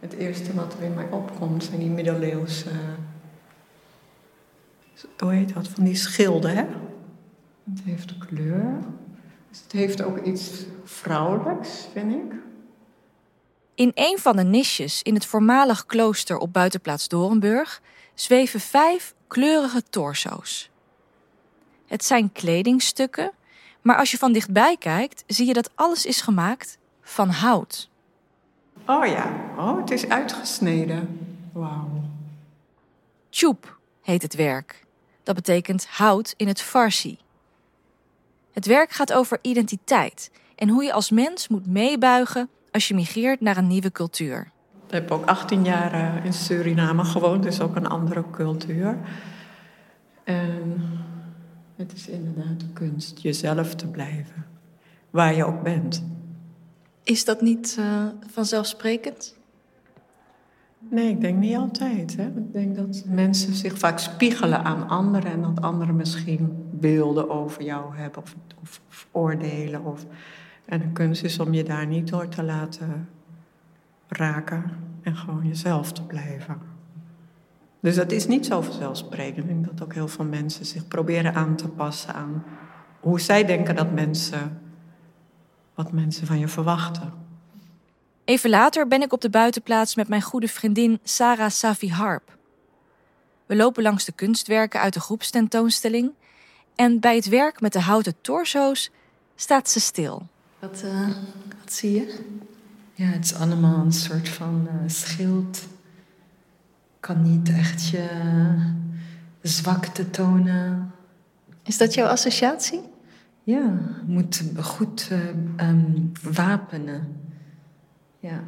Het eerste wat er in mij opkomt zijn die middeleeuwse. Hoe heet dat? Van die schilden, hè? Het heeft kleur. Dus het heeft ook iets vrouwelijks, vind ik. In een van de nisjes in het voormalig klooster op buitenplaats Dorenburg zweven vijf kleurige torso's. Het zijn kledingstukken, maar als je van dichtbij kijkt, zie je dat alles is gemaakt van hout. Oh ja, oh, het is uitgesneden. Wauw. Tjoep heet het werk. Dat betekent hout in het Farsi. Het werk gaat over identiteit en hoe je als mens moet meebuigen als je migreert naar een nieuwe cultuur. Ik heb ook 18 jaar eh, in Suriname gewoond, dus ook een andere cultuur. En het is inderdaad kunst jezelf te blijven, waar je ook bent. Is dat niet uh, vanzelfsprekend? Nee, ik denk niet altijd. Hè. Ik denk dat mensen zich vaak spiegelen aan anderen en dat anderen misschien beelden over jou hebben of oordelen. Of, en de kunst is om je daar niet door te laten raken en gewoon jezelf te blijven. Dus dat is niet zo vanzelfsprekend. Ik denk dat ook heel veel mensen zich proberen aan te passen aan hoe zij denken dat mensen, wat mensen van je verwachten. Even later ben ik op de buitenplaats met mijn goede vriendin Sarah Safi Harp. We lopen langs de kunstwerken uit de groepstentoonstelling en bij het werk met de houten torso's staat ze stil. Wat, uh, wat zie je? Ja, het is allemaal een soort van uh, schild. Kan niet echt je zwakte tonen. Is dat jouw associatie? Ja, moet goed uh, um, wapenen. Ja.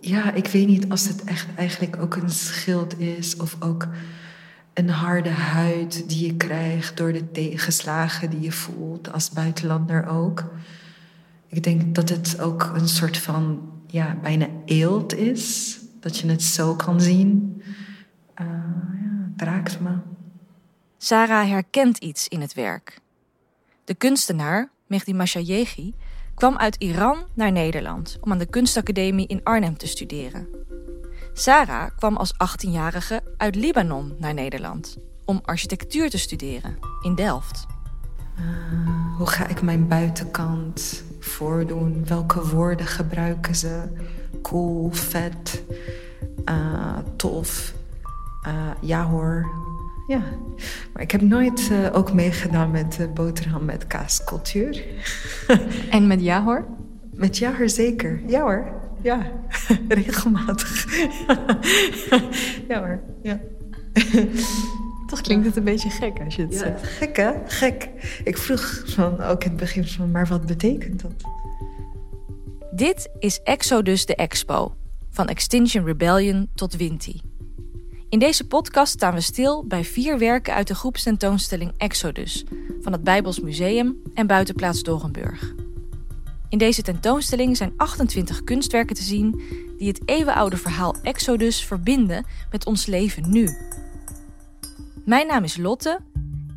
ja, ik weet niet als het echt eigenlijk ook een schild is of ook een harde huid die je krijgt door de tegenslagen die je voelt als buitenlander ook. Ik denk dat het ook een soort van ja, bijna eelt is, dat je het zo kan zien. Uh, ja, het raakt me. Sarah herkent iets in het werk. De kunstenaar, Mehdi Mashayeghi, kwam uit Iran naar Nederland om aan de kunstacademie in Arnhem te studeren. Sarah kwam als 18-jarige uit Libanon naar Nederland om architectuur te studeren in Delft. Uh, hoe ga ik mijn buitenkant voordoen? Welke woorden gebruiken ze? Cool, vet, uh, tof, uh, ja hoor. Ja, maar ik heb nooit ook meegedaan met boterham met kaascultuur. en met ja hoor? Met ja hoor zeker. Ja hoor. Ja, regelmatig. ja hoor, ja. Toch klinkt het een beetje gek als je het ja, zegt. Gek hè? Gek. Ik vroeg van, ook in het begin van, maar wat betekent dat? Dit is Exodus de Expo. Van Extinction Rebellion tot Winti. In deze podcast staan we stil bij vier werken uit de groepstentoonstelling Exodus van het Bijbels Museum en Buitenplaats Dorenburg. In deze tentoonstelling zijn 28 kunstwerken te zien die het eeuwenoude verhaal Exodus verbinden met ons leven nu. Mijn naam is Lotte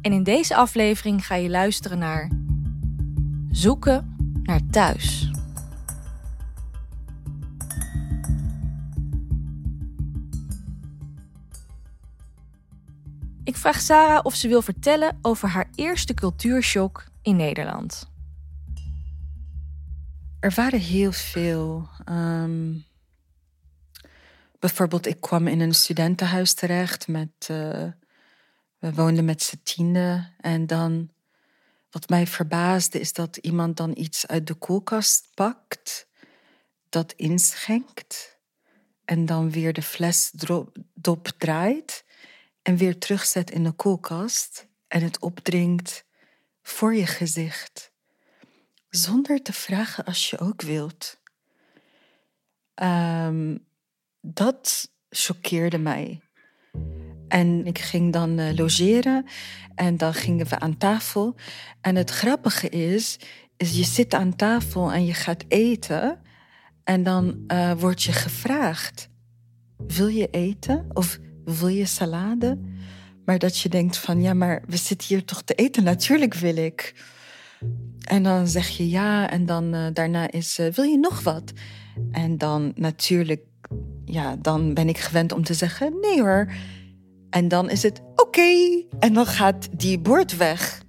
en in deze aflevering ga je luisteren naar Zoeken naar thuis. Vraag Sarah of ze wil vertellen over haar eerste cultuurshock in Nederland. Er waren heel veel. Um, bijvoorbeeld, ik kwam in een studentenhuis terecht met. Uh, we woonden met z'n tienden. En dan. Wat mij verbaasde is dat iemand dan iets uit de koelkast pakt, dat inschenkt en dan weer de fles dop draait en weer terugzet in de koelkast en het opdringt voor je gezicht zonder te vragen als je ook wilt. Um, dat choqueerde mij. En ik ging dan uh, logeren en dan gingen we aan tafel. En het grappige is, is je zit aan tafel en je gaat eten. En dan uh, word je gevraagd, wil je eten of wil je salade? Maar dat je denkt van, ja, maar we zitten hier toch te eten, natuurlijk wil ik. En dan zeg je ja en dan uh, daarna is, uh, wil je nog wat? En dan natuurlijk, ja, dan ben ik gewend om te zeggen nee hoor. En dan is het oké. En dan gaat die bord weg.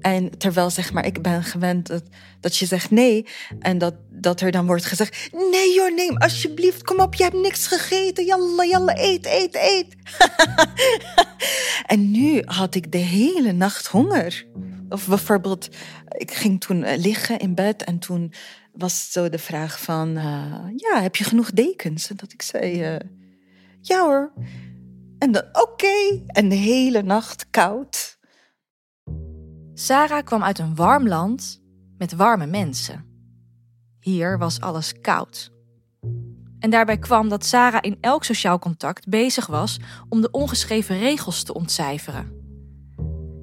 En terwijl zeg maar, ik ben gewend dat, dat je zegt nee. En dat, dat er dan wordt gezegd: Nee, joh, neem alsjeblieft, kom op, je hebt niks gegeten. Jalla, jalla, eet, eet, eet. en nu had ik de hele nacht honger. Of bijvoorbeeld, ik ging toen eh, liggen in bed en toen was zo de vraag van, uh, ja, heb je genoeg dekens? En dat ik zei, uh, ja hoor. En dan, oké. En de hele nacht koud. Sarah kwam uit een warm land met warme mensen. Hier was alles koud. En daarbij kwam dat Sarah in elk sociaal contact bezig was om de ongeschreven regels te ontcijferen.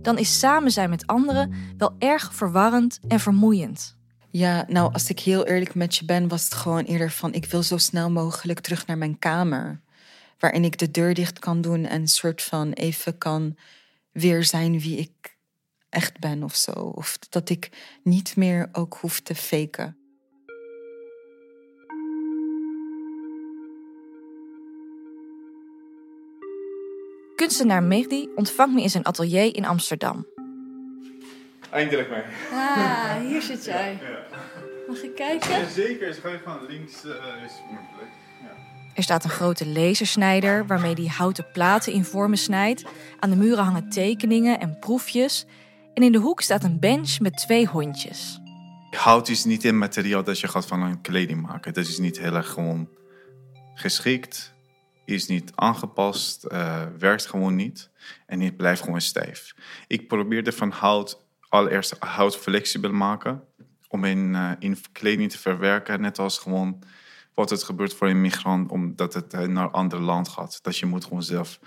Dan is samen zijn met anderen wel erg verwarrend en vermoeiend. Ja, nou, als ik heel eerlijk met je ben, was het gewoon eerder van: ik wil zo snel mogelijk terug naar mijn kamer. Waarin ik de deur dicht kan doen en een soort van even kan weer zijn wie ik echt ben of zo. Of dat ik niet meer ook hoef te faken. Kunstenaar Mehdi ontvangt me in zijn atelier in Amsterdam. Eindelijk mee. Ah, hier zit jij. Mag ik kijken? Ja, zeker, is gewoon van links uh, is moeilijk. Ja. Er staat een grote lasersnijder waarmee hij houten platen in vormen snijdt. Aan de muren hangen tekeningen en proefjes. En in de hoek staat een bench met twee hondjes. Hout is niet een materiaal dat je gaat van een kleding maken. Dat is niet heel erg gewoon geschikt. Is niet aangepast, uh, werkt gewoon niet. En het blijft gewoon stijf. Ik probeerde van hout allereerst hout flexibel maken. Om in, uh, in kleding te verwerken. Net als gewoon wat het gebeurt voor een migrant. Omdat het naar een ander land gaat. Dat je moet gewoon zelf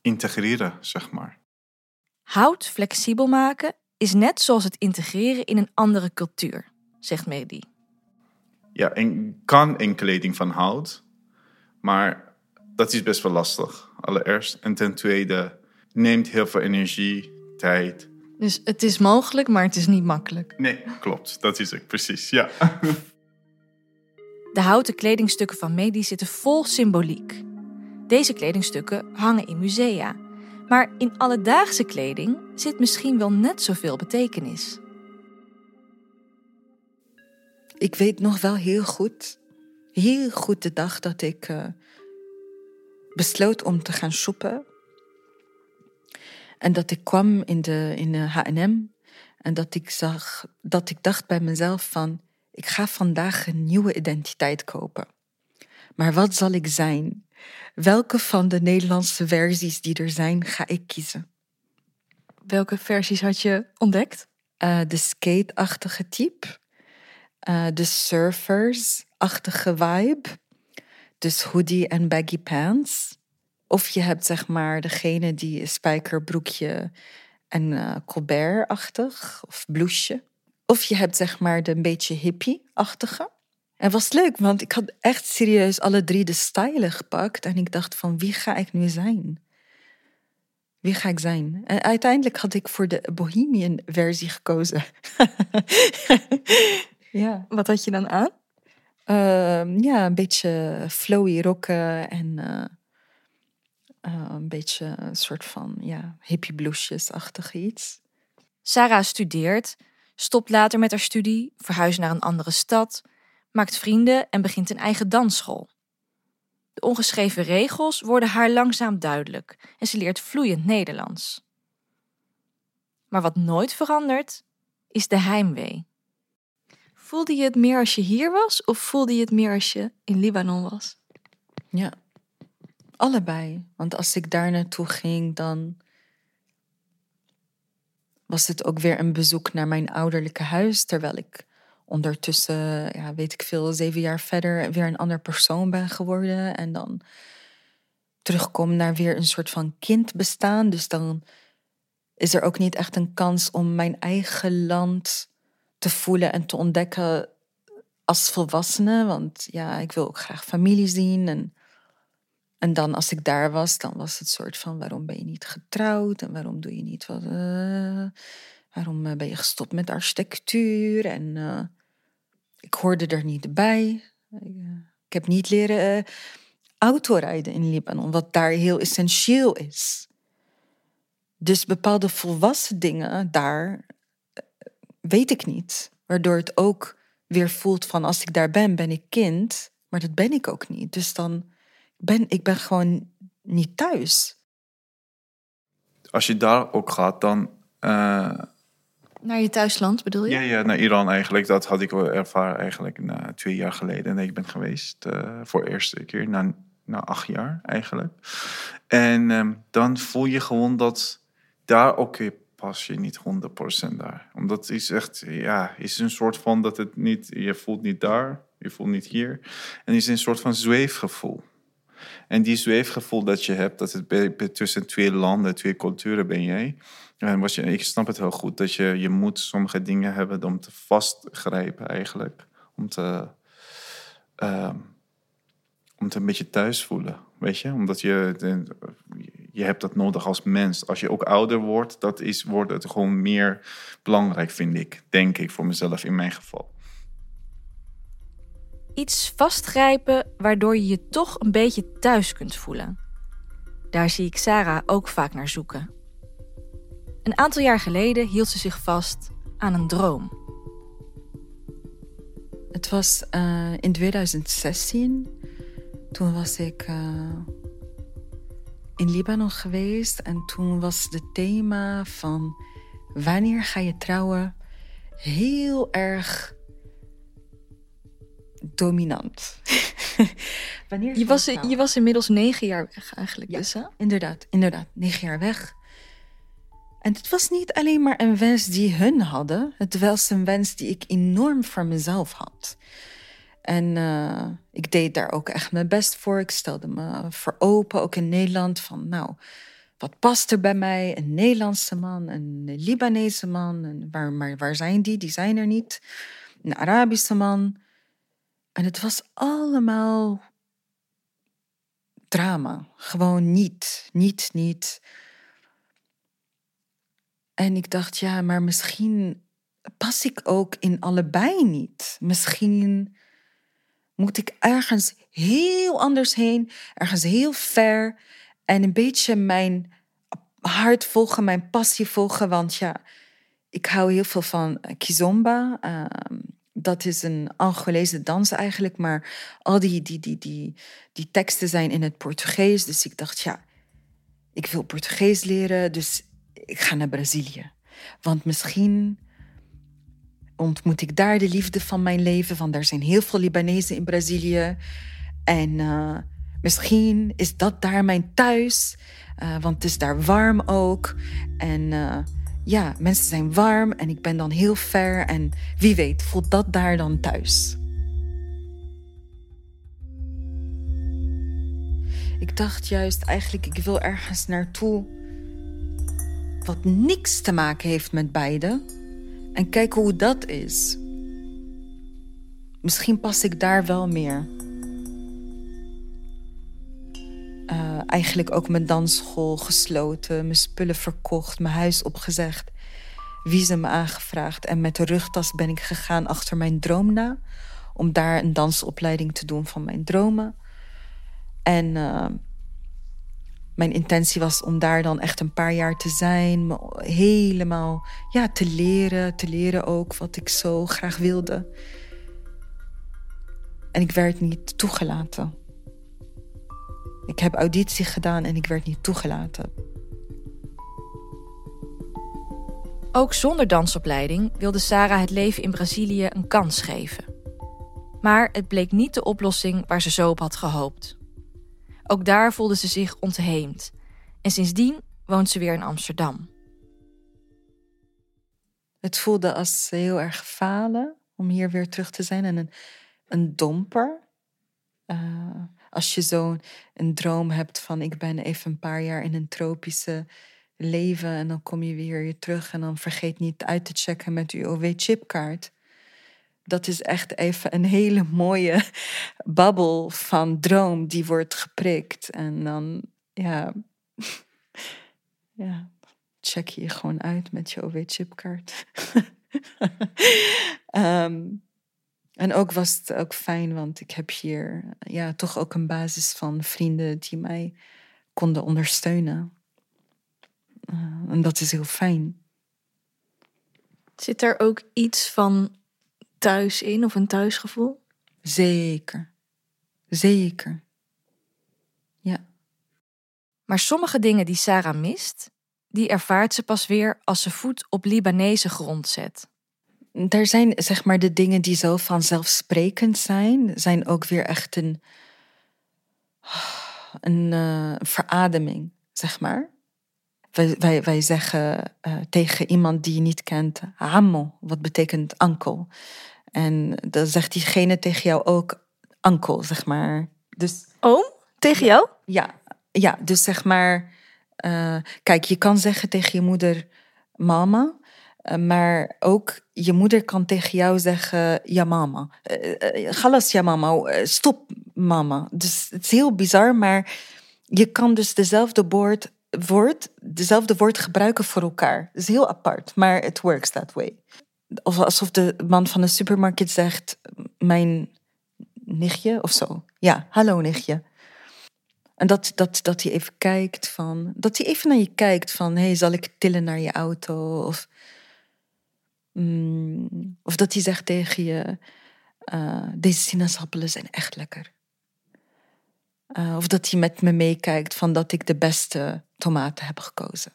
integreren, zeg maar. Hout flexibel maken is net zoals het integreren in een andere cultuur, zegt Mehdi. Ja, en kan in kleding van hout, maar dat is best wel lastig, allereerst. En ten tweede neemt heel veel energie, tijd. Dus het is mogelijk, maar het is niet makkelijk. Nee, klopt. Dat is het precies, ja. De houten kledingstukken van Mehdi zitten vol symboliek. Deze kledingstukken hangen in musea maar in alledaagse kleding zit misschien wel net zoveel betekenis. Ik weet nog wel heel goed, heel goed de dag dat ik uh, besloot om te gaan shoppen. En dat ik kwam in de, in de H&M en dat ik zag, dat ik dacht bij mezelf van, ik ga vandaag een nieuwe identiteit kopen. Maar wat zal ik zijn? Welke van de Nederlandse versies die er zijn, ga ik kiezen? Welke versies had je ontdekt? Uh, de skate-achtige type. Uh, de surfers-achtige vibe. Dus hoodie en baggy pants. Of je hebt zeg maar degene die spijkerbroekje en uh, Colbert-achtig of blouseje. Of je hebt zeg maar de een beetje hippie-achtige. Het was leuk, want ik had echt serieus alle drie de stijlen gepakt. En ik dacht van, wie ga ik nu zijn? Wie ga ik zijn? En uiteindelijk had ik voor de Bohemian versie gekozen. ja. Wat had je dan aan? Uh, ja, een beetje flowy rokken en uh, uh, een beetje een soort van ja, hippie blouses-achtig iets. Sarah studeert, stopt later met haar studie, verhuist naar een andere stad maakt vrienden en begint een eigen dansschool. De ongeschreven regels worden haar langzaam duidelijk en ze leert vloeiend Nederlands. Maar wat nooit verandert, is de heimwee. Voelde je het meer als je hier was of voelde je het meer als je in Libanon was? Ja, allebei. Want als ik daar naartoe ging, dan was het ook weer een bezoek naar mijn ouderlijke huis, terwijl ik ondertussen, ja, weet ik veel, zeven jaar verder weer een ander persoon ben geworden. En dan terugkom naar weer een soort van kind bestaan. Dus dan is er ook niet echt een kans om mijn eigen land te voelen en te ontdekken als volwassene. Want ja, ik wil ook graag familie zien. En, en dan als ik daar was, dan was het soort van waarom ben je niet getrouwd en waarom doe je niet wat. Uh, waarom eh, ben je gestopt met architectuur? En uh, ik hoorde er niet bij. heb niet leren uh, autorijden in Libanon, wat daar heel essentieel is. Dus bepaalde volwassen dingen daar eh, weet ik niet. Waardoor het ook weer voelt van als ik daar ben, ben ik kind. Maar dat ben ik ook niet. Dus dan ben ik ben gewoon niet thuis. Als je daar ook gaat, dan. Naar je thuisland bedoel je? Ja, ja, naar Iran eigenlijk. Dat had ik wel ervaren eigenlijk na twee jaar geleden. Nee, ik ben geweest uh, voor de eerste keer na, na acht jaar eigenlijk. En um, dan voel je gewoon dat daar ook pas je niet 100% daar. Omdat is echt, ja, is een soort van dat het niet, je voelt niet daar, je voelt niet hier. En is een soort van zweefgevoel. En die zweefgevoel dat je hebt, dat het tussen twee landen, twee culturen ben jij. En was je, ik snap het heel goed, dat je, je moet sommige dingen hebben om te vastgrijpen eigenlijk. Om te, uh, om te een beetje thuis voelen, weet je. Omdat je, je hebt dat nodig als mens. Als je ook ouder wordt, dat is, wordt het gewoon meer belangrijk, vind ik. Denk ik voor mezelf in mijn geval. Iets vastgrijpen waardoor je je toch een beetje thuis kunt voelen. Daar zie ik Sarah ook vaak naar zoeken. Een aantal jaar geleden hield ze zich vast aan een droom. Het was uh, in 2016. Toen was ik uh, in Libanon geweest en toen was het thema van wanneer ga je trouwen heel erg dominant. wanneer je, was, je was inmiddels negen jaar weg eigenlijk. Ja, dus, hè? inderdaad, inderdaad. Negen jaar weg. En het was niet alleen maar een wens die hun hadden. Het was een wens die ik enorm voor mezelf had. En uh, ik deed daar ook echt mijn best voor. Ik stelde me voor open, ook in Nederland, van nou, wat past er bij mij? Een Nederlandse man, een Libanese man. En waar, maar waar zijn die? Die zijn er niet. Een Arabische man. En het was allemaal drama. Gewoon niet, niet, niet. En ik dacht, ja, maar misschien pas ik ook in allebei niet. Misschien moet ik ergens heel anders heen, ergens heel ver en een beetje mijn hart volgen, mijn passie volgen. Want ja, ik hou heel veel van kizomba. Ehm, dat is een Angolese dans eigenlijk, maar al die, die, die, die, die teksten zijn in het Portugees. Dus ik dacht, ja, ik wil Portugees leren, dus ik ga naar Brazilië. Want misschien ontmoet ik daar de liefde van mijn leven. Want er zijn heel veel Libanezen in Brazilië. En uh, misschien is dat daar mijn thuis. Uh, want het is daar warm ook. En uh, ja, mensen zijn warm en ik ben dan heel ver. En wie weet, voelt dat daar dan thuis. Ik dacht juist eigenlijk, ik wil ergens naartoe wat niks te maken heeft met beide. En kijken hoe dat is. Misschien pas ik daar wel meer. Eigenlijk ook mijn dansschool gesloten, mijn spullen verkocht, mijn huis opgezegd, visum aangevraagd en met de rugtas ben ik gegaan achter mijn droom na, om daar een dansopleiding te doen van mijn dromen. En uh, mijn intentie was om daar dan echt een paar jaar te zijn. Helemaal ja, te leren. Te leren ook wat ik zo graag wilde. En ik werd niet toegelaten. Ik heb auditie gedaan en ik werd niet toegelaten. Ook zonder dansopleiding wilde Sarah het leven in Brazilië een kans geven. Maar het bleek niet de oplossing waar ze zo op had gehoopt. Ook daar voelde ze zich ontheemd. En sindsdien woont ze weer in Amsterdam. Het voelde als heel erg falen om hier weer terug te zijn en een, een domper. Uh, als je zo'n droom hebt van ik ben even een paar jaar in een tropische leven en dan kom je weer terug en dan vergeet niet uit te checken met uw OV-chipkaart dat is echt even een hele mooie babbel van droom die wordt geprikt. En dan, ja, ja check je je gewoon uit met je OV-chipkaart. um, ehm, En ook was het ook fijn, want ik heb hier ja, toch ook een basis van vrienden die mij konden ondersteunen. Uh, en dat is heel fijn. Zit er ook iets van thuis in of een thuisgevoel? Zeker. Zeker. Ja. Maar sommige dingen die Sarah mist, die ervaart ze pas weer als ze voet op Libanese grond zet. Er zijn zeg maar de dingen die zo vanzelfsprekend zijn, zijn ook weer echt een, een uh, verademing, zeg maar. Wij, wij, wij zeggen uh, tegen iemand die je niet kent, ammo, wat betekent ankel. En dan zegt diegene tegen jou ook ankel, zeg maar. Dus, Oom? Tegen jou? Ja, ja dus zeg maar... Uh, kijk, je kan zeggen tegen je moeder mama... Uh, maar ook je moeder kan tegen jou zeggen ja mama. Uh, galas ja mama, stop mama. Dus het is heel bizar, maar je kan dus dezelfde woord, woord, dezelfde woord gebruiken voor elkaar. Het is heel apart, maar it works that way. Of alsof de man van de supermarkt zegt mijn nichtje of zo. Ja, hallo nichtje. En dat, dat, dat hij even kijkt van. Dat hij even naar je kijkt van: hey, zal ik tillen naar je auto? Of, mm, of dat hij zegt tegen je: uh, deze sinaasappelen zijn echt lekker. Uh, of dat hij met me meekijkt van dat ik de beste tomaten heb gekozen.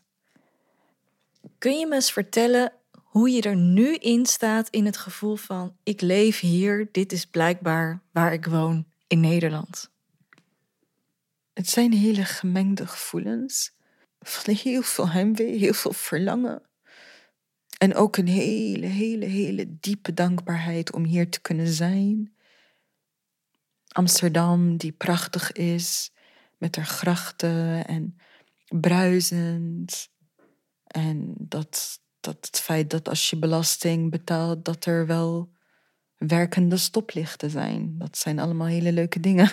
Kun je me eens vertellen hoe je er nu in staat in het gevoel van: ik leef hier, dit is blijkbaar waar ik woon in Nederland? Het zijn hele gemengde gevoelens. Van heel veel heimwee, heel veel verlangen. En ook een hele, hele, hele diepe dankbaarheid om hier te kunnen zijn. Amsterdam, die prachtig is, met haar grachten en bruisend. En dat, dat het feit dat als je belasting betaalt, dat er wel werkende stoplichten zijn. Dat zijn allemaal hele leuke dingen.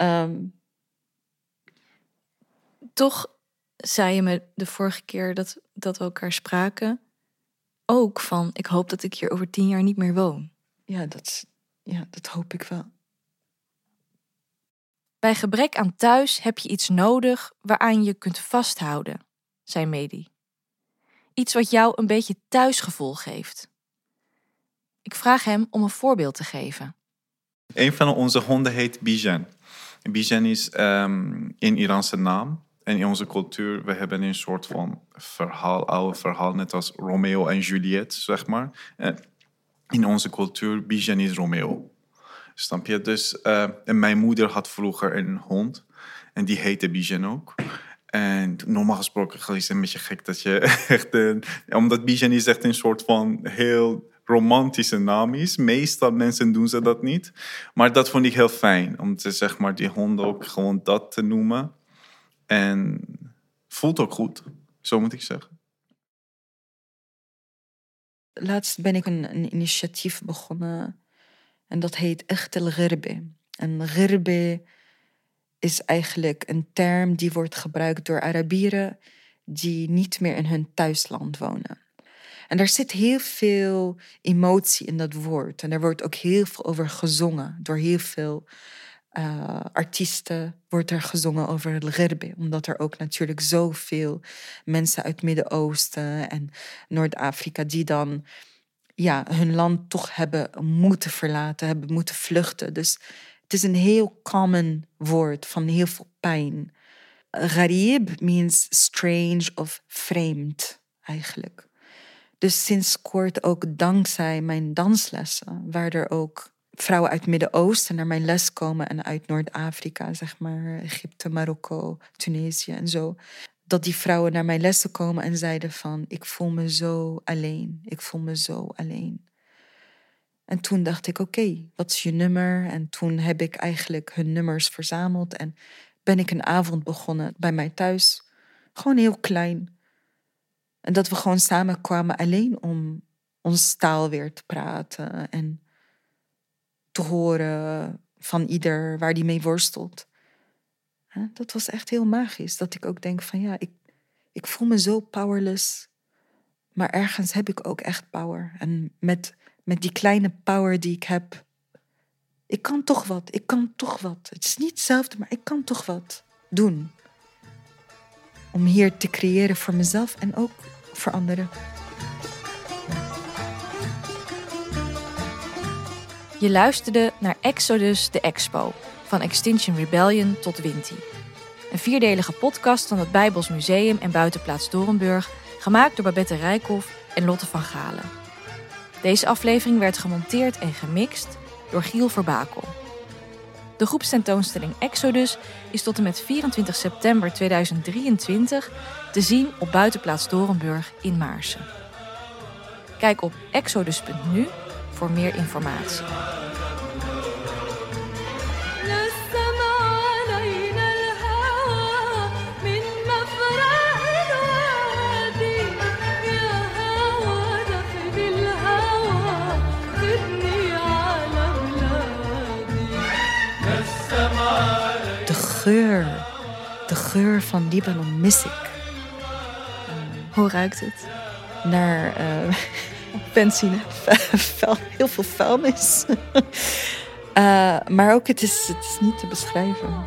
um. Toch zei je me de vorige keer dat, dat we elkaar spraken, ook van ik hoop dat ik hier over tien jaar niet meer woon. Ja, dat, ja, dat hoop ik wel. Bij gebrek aan thuis heb je iets nodig waaraan je kunt vasthouden, zei Medi. Iets wat jou een beetje thuisgevoel geeft. Ik vraag hem om een voorbeeld te geven. Een van onze honden heet Bijan. Bijan is um, een Iraanse naam. In onze cultuur, we hebben een soort van verhaal, oude verhaal, net als Romeo en Juliet, zeg maar. En in onze cultuur, Bijan is Romeo. Snap je? Dus uh, en mijn moeder had vroeger een hond. En die heette Bijan ook. En normaal gesproken is het een beetje gek dat je echt... Een, omdat Bijan is echt een soort van heel romantische naam is. Meestal mensen doen ze dat niet. Maar dat vond ik heel fijn. Om te, zeg maar, die hond ook gewoon dat te noemen. En voelt ook goed. Zo moet ik zeggen. Laatst ben ik een, initiatief begonnen. En dat heet Echt El Ghirbe. En Ghirbe is eigenlijk een term die wordt gebruikt door Arabieren die niet meer in hun thuisland wonen. En daar zit heel veel emotie in dat woord. En er wordt ook heel veel over gezongen. Door heel veel uh, artiesten wordt er gezongen over het Ghirbe. Omdat er ook natuurlijk zoveel mensen uit Midden-Oosten en Noord-Afrika die dan ja, hun land toch hebben moeten verlaten, hebben moeten vluchten. Dus het is een heel common woord van heel veel pijn. Gharib means strange of framed, eigenlijk. Dus sinds kort ook dankzij mijn danslessen, waar er ook vrouwen uit het Midden-Oosten naar mijn les komen en uit Noord-Afrika, zeg maar, Egypte, Marokko, Tunesië en zo. Dat die vrouwen naar mijn lessen komen en zeiden van, ik voel me zo alleen, ik voel me zo alleen. En toen dacht ik, oké, wat is je nummer? En toen heb ik eigenlijk hun nummers verzameld en ben ik een avond begonnen bij mij thuis. Gewoon heel klein. En dat we gewoon samen kwamen alleen om ons taal weer te praten en te horen van ieder waar die mee worstelt. Dat was echt heel magisch. Dat ik ook denk van ja, ik, ik voel me zo powerless Maar ergens heb ik ook echt power. En met, met die kleine power die ik heb, ik kan toch wat, ik kan toch wat. Het is niet hetzelfde, maar ik kan toch wat doen. Om hier te creëren voor mezelf en ook voor anderen. Je luisterde naar Exodus de Expo, van Extinction Rebellion tot Winti. Een vierdelige podcast van het Bijbels Museum en Buitenplaats Dorenburg, gemaakt door Babette Rijkhoff en Lotte van Galen. Deze aflevering werd gemonteerd en gemixt door Giel Verbakel. De groepstentoonstelling Exodus is tot en met 24 september 2023 te zien op Buitenplaats Dorenburg in Maarsen. Kijk op exodus.nu voor meer informatie. De geur. De geur van Libanon mis ik. Hoe ruikt het? Naar uh, benzine. heel veel vuilnis. Eh, maar ook, het is, het is niet te beschrijven.